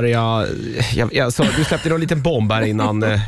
Jag, jag, jag, så, du släppte någon liten bomb här innan, eh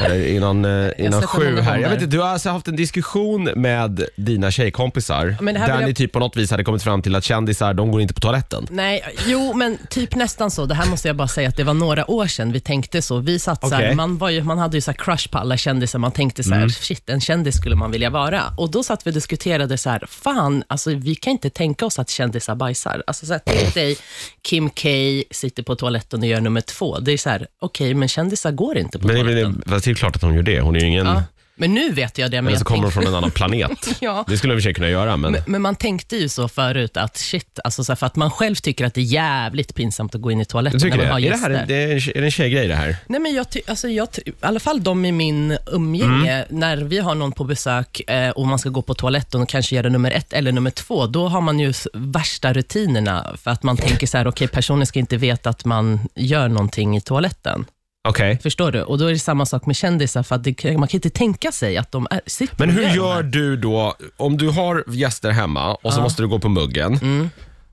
eller innan, eh, innan sju många här. Jag vet inte, du har alltså haft en diskussion med dina tjejkompisar men det här där vill jag- ni typ på något vis hade kommit fram till att kändisar, de går inte på toaletten. Nej, jo men typ nästan så. Det här måste jag bara säga att det var några år sedan vi tänkte så. Vi satt så här, Okej. man, var ju, man hade ju så här crush på alla kändisar. Man tänkte så här, shit, en kändis skulle man vilja vara. Och då satt vi och diskuterade så här, fan, alltså, vi kan inte tänka oss att kändisar bajsar. Alltså, så här, tänk dig Kim K sitter på toaletten och gör nummer två. Det är så här, okej, men kändisar går inte på Men det, toaletten. men det, det är klart att hon gör det. Hon är ju ingen... Ja. Men nu vet jag det. Men Eller så jag kommer hon från en annan planet. Ja. Det skulle hon i och för sig kunna göra, men... Men, men man tänkte ju så förut att shit, alltså så här, för att man själv tycker att det är jävligt pinsamt att gå in i toaletten tycker när det. man har Är det, gäster. här, en- det är, en, är det en tjejgrej det här? Nej, men jag, ty- alltså jag, ty- I alla fall de i min umgänge, Mm. när vi har någon på besök eh, och man ska gå på toaletten och kanske göra nummer ett eller nummer två, då har man ju s- värsta rutinerna för att man tänker så här, okej, personen ska inte veta att man gör någonting i toaletten. Okej. Förstår du? Och då är det samma sak med kändisar, för att det, man kan inte tänka sig att de är, sitter Men hur gör du då, om du har gäster hemma och så måste du gå på muggen.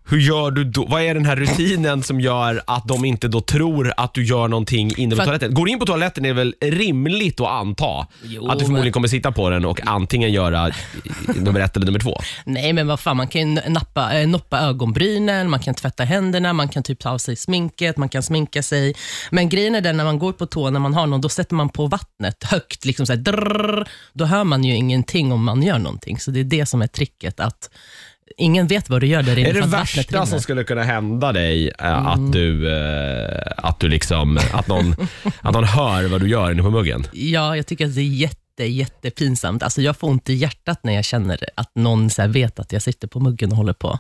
Hur gör du då? Vad är den här rutinen som gör att de inte då tror att du gör någonting inne på För toaletten? Går du in på toaletten är det väl rimligt att anta Jo, att du förmodligen men- kommer sitta på den och antingen göra nummer ett eller nummer två. Nej, men vad fan, man kan ju nappa, äh, noppa ögonbrynen, man kan tvätta händerna, man kan typ ta av sig sminket, man kan sminka sig. Men grejen är den, när man går på toa, när man har någon, då sätter man på vattnet högt, liksom så här, drrrr, då hör man ju ingenting om man gör någonting. Så det är det som är tricket, att ingen vet vad du gör där inne. Är det värsta som skulle kunna hända dig eh, Mm. att du, eh, att du liksom, att någon, att någon hör vad du gör inne på muggen? Ja, jag tycker att det är jätte, jättepinsamt. Alltså, jag får ont i hjärtat när jag känner att någon så här vet att jag sitter på muggen och håller på.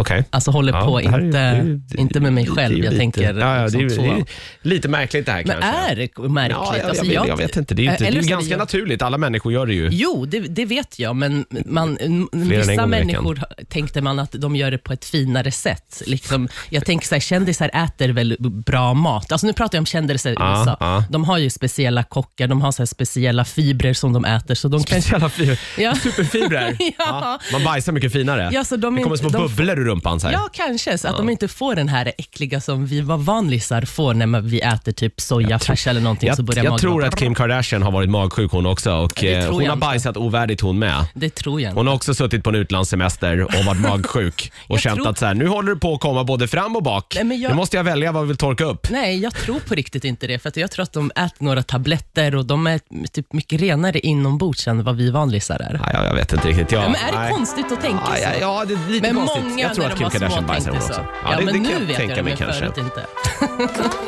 Okej. Alltså håller Ja, på, är ju- inte, det inte med mig själv. Jag lite- tänker ja, ja, det, är, liksom det är lite märkligt det här Men kanske. är det märkligt? Ja, jag, Alltså, jag, vet, jag vet inte. Det är, inte, det är ganska jag- naturligt. Alla människor gör det ju. Jo, det, det vet jag, men man, vissa människor tänkte man att de gör det på ett finare sätt. Liksom, jag tänker så här, kändisar äter väl bra mat. Alltså nu pratar jag om kändisar i USA. ja. De har ju speciella kockar, de har så speciella fibrer som de äter. Så de kan, Speciella fibrer. Ja. Superfibrer. Ja. Man bajsar mycket finare. Ja, så de det kommer inte- små de- bubblor rumpan. Så här. ja, kanske, så att de inte får den här äckliga som vi var vanlisar får när man- vi äter typ sojafärs eller någonting. så Jag, börjar jag magen tror att Kim Kardashian har varit magsjuk hon också och det eh, tror hon jag har inte. bajsat ovärdigt hon med. Det tror jag inte. Hon har också suttit på en utlandssemester och varit magsjuk och Jag känt tror- att så här, nu håller det på att komma både fram och bak. Nej, men jag- Nu måste jag välja vad vi vill torka upp. Nej, jag tror på riktigt inte det. För att jag tror att de äter några tabletter och de är typ mycket renare inombords än vad vi vanlisar är. Nej, jag, jag vet inte riktigt. Ja, Ja, men är det nej. konstigt att tänka Ja, så? ja, ja, det är lite men konstigt. många Jag tror att Kim Kardashian bajsar hon också. så. Ja, det, men det nu kan jag vet tänka jag det, mig men kanske. förut inte.